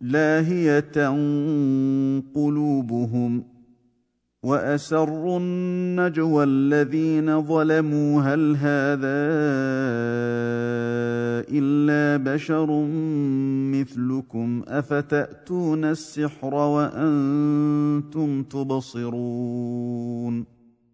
لاهية قلوبهم وأسروا النجوى الذين ظلموا هل هذا إلا بشر مثلكم أفتأتون السحر وأنتم تبصرون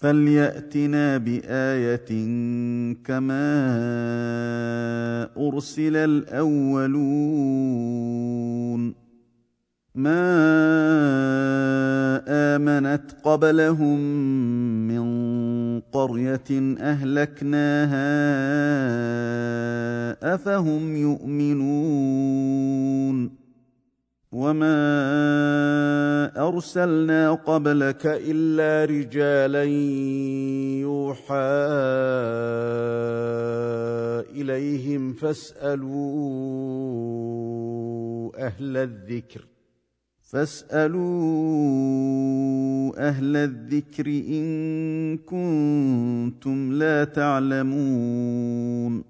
فلياتنا بايه كما ارسل الاولون ما امنت قبلهم من قريه اهلكناها افهم يؤمنون وما ارسلنا قبلك الا رجالا يوحى اليهم فاسالوا أهل الذكر فاسالوا أهل الذكر ان كنتم لا تعلمون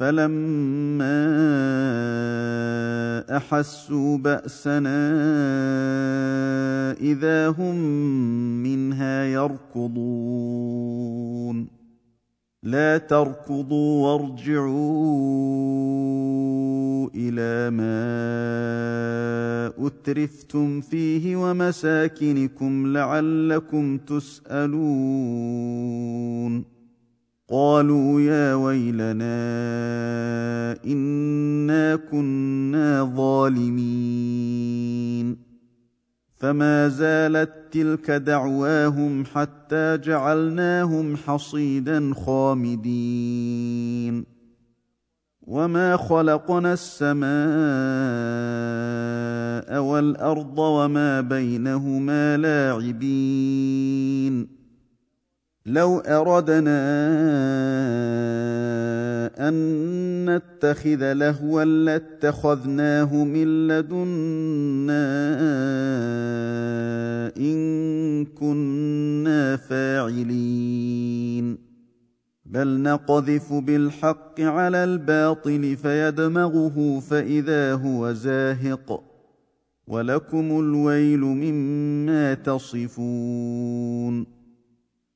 فلما أحسوا بأسنا إذا هم منها يركضون. لا تركضوا وارجعوا إلى ما أترفتم فيه ومساكنكم لعلكم تسألون. قالوا يا ويلنا إنا كنا ظالمين. فما زالت تلك دعواهم حتى جعلناهم حصيدا خامدين. وما خلقنا السماء والأرض وما بينهما لاعبين. لو أردنا أن نتخذ لهوا لاتخذناه من لدنا إن كنا فاعلين. بل نقذف بالحق على الباطل فيدمغه فإذا هو زاهق. ولكم الويل مما تصفون.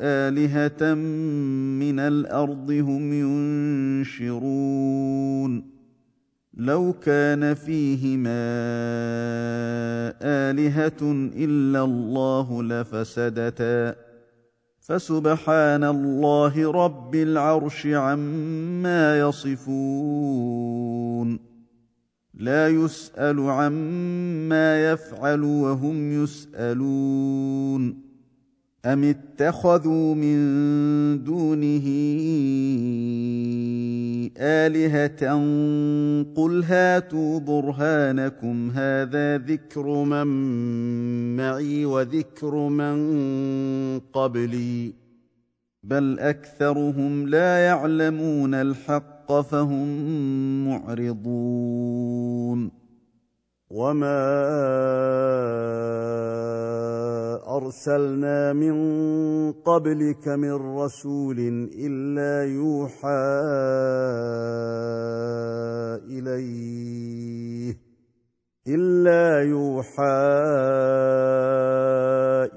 آلهة من الأرض هم ينشرون. لو كان فيهما آلهة إلا الله لفسدتا. فسبحان الله رب العرش عما يصفون. لا يسأل عما يفعل وهم يسألون. ام اتخذوا من دونه الهه قل هاتوا برهانكم هذا ذكر من معي وذكر من قبلي بل اكثرهم لا يعلمون الحق فهم معرضون وما ارسلنا من قبلك من رسول الا يوحى اليه الا يوحى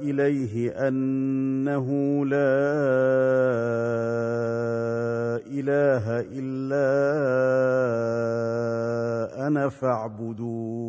اليه انه لا اله الا أنا فاعبدون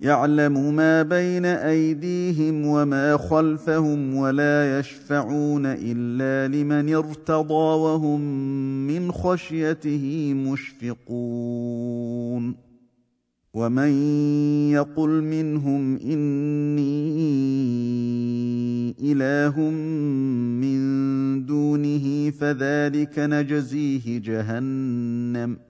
يعلم ما بين أيديهم وما خلفهم ولا يشفعون إلا لمن ارتضى وهم من خشيته مشفقون ومن يقل منهم إني إله من دونه فذلك نجزيه جهنم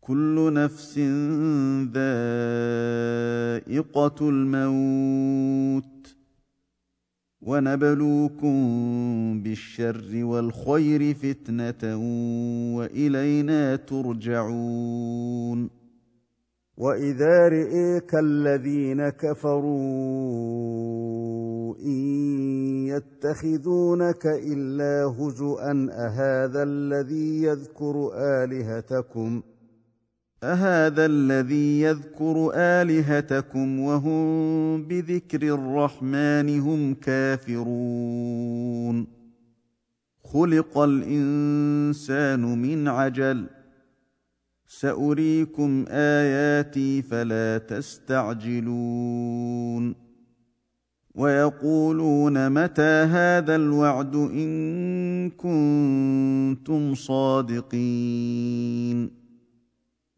كل نفس ذائقة الموت ونبلوكم بالشر والخير فتنة وإلينا ترجعون. وإذا رئيك الذين كفروا إن يتخذونك إلا هزءا أهذا الذي يذكر الهتكم ۖ؟ أهذا الذي يذكر آلهتكم وهم بذكر الرحمن هم كافرون. خلق الإنسان من عجل. سأريكم آياتي فلا تستعجلون. ويقولون متى هذا الوعد إن كنتم صادقين.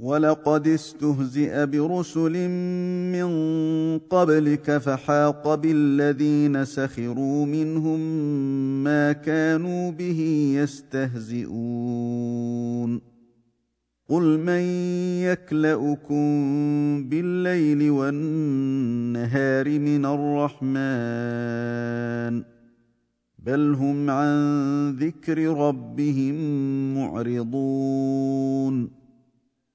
ولقد استهزئ برسل من قبلك فحاق بالذين سخروا منهم ما كانوا به يستهزئون قل من يكلاكم بالليل والنهار من الرحمن بل هم عن ذكر ربهم معرضون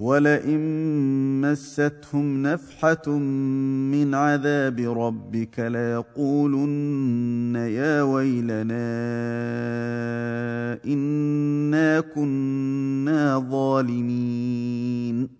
ولئن مستهم نفحه من عذاب ربك ليقولن يا ويلنا انا كنا ظالمين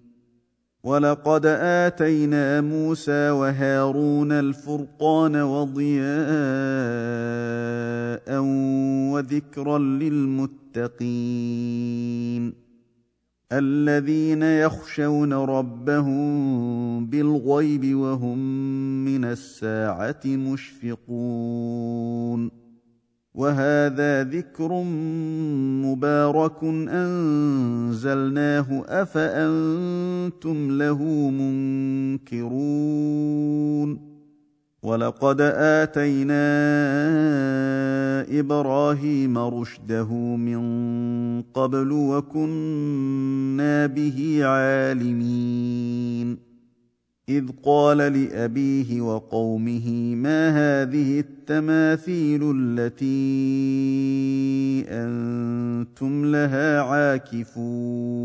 ولقد اتينا موسى وهارون الفرقان وضياء وذكرا للمتقين الذين يخشون ربهم بالغيب وهم من الساعة مشفقون وهذا ذكر مبارك أنزلناه أفأنتم له منكرون ولقد آتينا إبراهيم رشده من قبل وكنا به عالمين إذ قال لأبيه وقومه ما هذه التماثيل التي أنتم لها عاكفون؟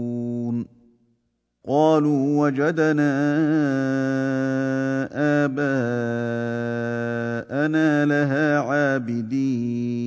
قالوا وجدنا آباءنا لها عابدين.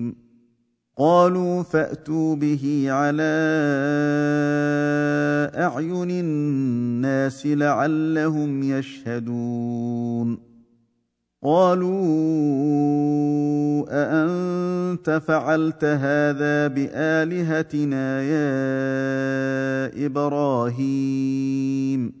قالوا فأتوا به على أعين الناس لعلهم يشهدون. قالوا أأنت فعلت هذا بآلهتنا يا إبراهيم؟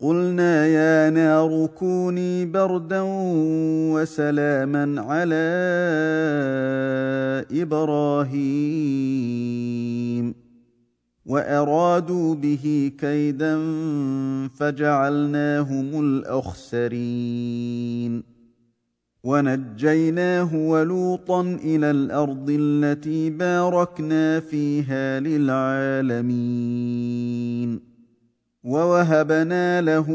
قلنا يا نار كوني بردا وسلاما على إبراهيم. وأرادوا به كيدا فجعلناهم الأخسرين. ونجيناه ولوطا إلى الأرض التي باركنا فيها للعالمين. ووهبنا له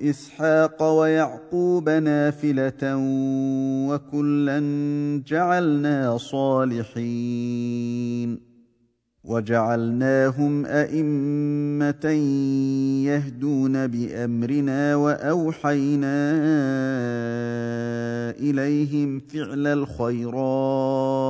اسحاق ويعقوب نافله وكلا جعلنا صالحين وجعلناهم ائمه يهدون بامرنا واوحينا اليهم فعل الخيرات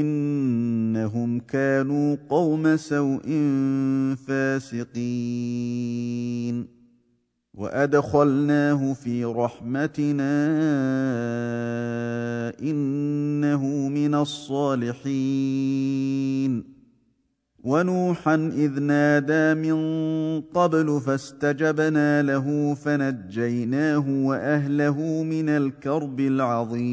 إنهم كانوا قوم سوء فاسقين. وأدخلناه في رحمتنا إنه من الصالحين. ونوحا إذ نادى من قبل فاستجبنا له فنجيناه وأهله من الكرب العظيم.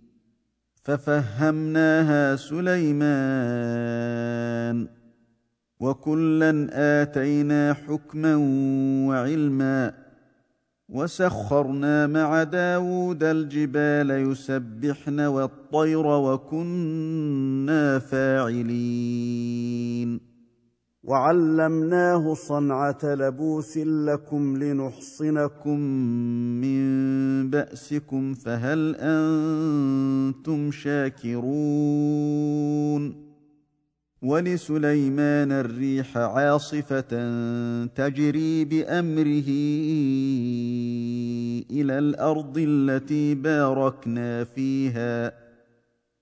ففهمناها سليمان. وكلا آتينا حكما وعلما. وسخرنا مع داود الجبال يسبحن والطير وكنا فاعلين. وعلمناه صنعة لبوس لكم لنحصنكم من بأسكم فهل أنتم شاكرون؟ ولسليمان الريح عاصفة تجري بأمره إلى الأرض التي باركنا فيها.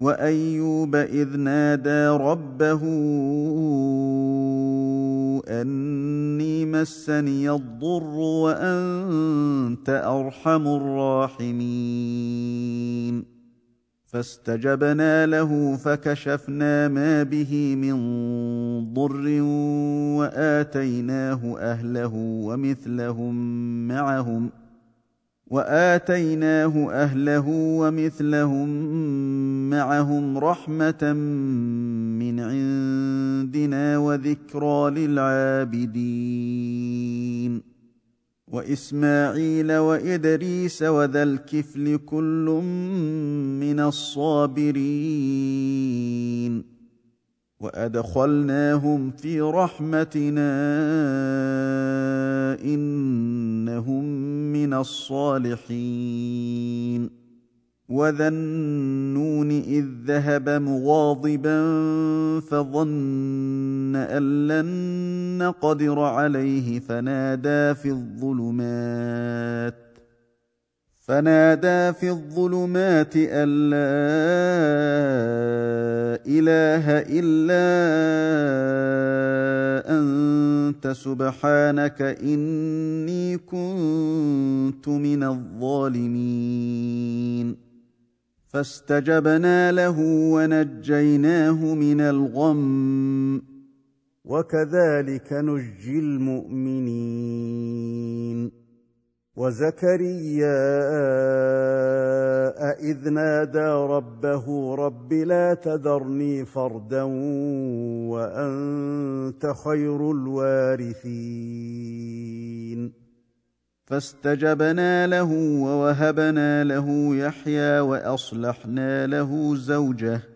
وأيوب إذ نادى ربه أني مسني الضر وأنت أرحم الراحمين. فاستجبنا له فكشفنا ما به من ضر وآتيناه أهله ومثلهم معهم. وآتيناه أهله ومثلهم معهم رحمة من عندنا وذكرى للعابدين. وإسماعيل وإدريس وذا الكفل كل من الصابرين. وأدخلناهم في رحمتنا إنهم من الصالحين. وذا النون اذ ذهب مغاضبا فظن ان لن نقدر عليه فنادى في الظلمات. فنادى في الظلمات أن لا إله إلا أنت سبحانك إني كنت من الظالمين. فاستجبنا له ونجيناه من الغم وكذلك نجي المؤمنين. وزكريا إذ نادى ربه رب لا تذرني فردا وأنت خير الوارثين. فاستجبنا له ووهبنا له يحيى وأصلحنا له زوجه.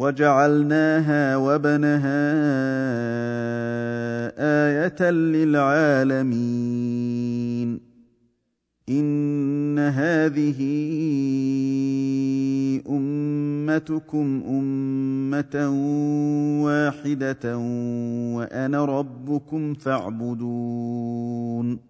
وجعلناها وبنها آية للعالمين. إن هذه أمتكم أمة واحدة وأنا ربكم فاعبدون.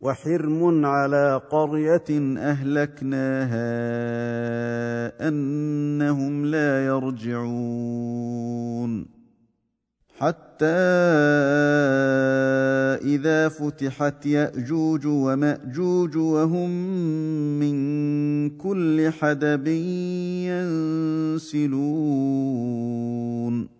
وحرم على قرية أهلكناها أنهم لا يرجعون. حتى إذا فتحت يأجوج ومأجوج وهم من كل حدب ينسلون.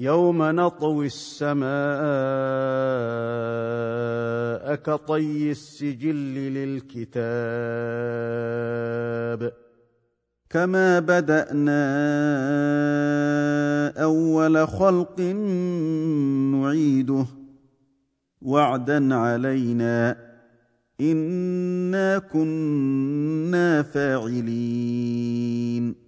يوم نطوي السماء كطي السجل للكتاب. كما بدأنا أول خلق نعيده. وعدا علينا. إنا كنا فاعلين.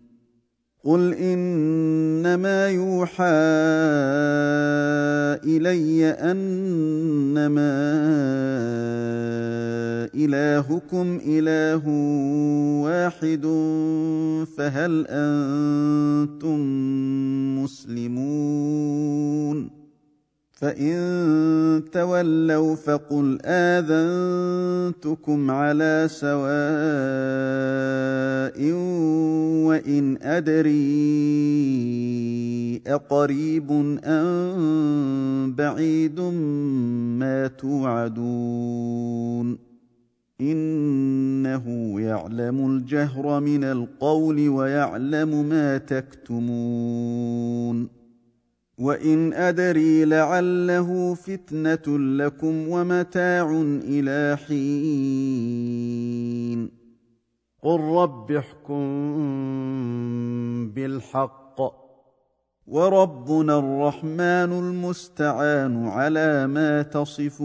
قل انما يوحى الي انما الهكم اله واحد فهل أنتم مسلمون فان تولوا فقل اذنتكم على سواء وان ادري اقريب ام بعيد ما توعدون انه يعلم الجهر من القول ويعلم ما تكتمون وان ادري لعله فتنه لكم ومتاع إلى حين قل رب احكم بالحق وربنا الرحمن المستعان على ما تصفون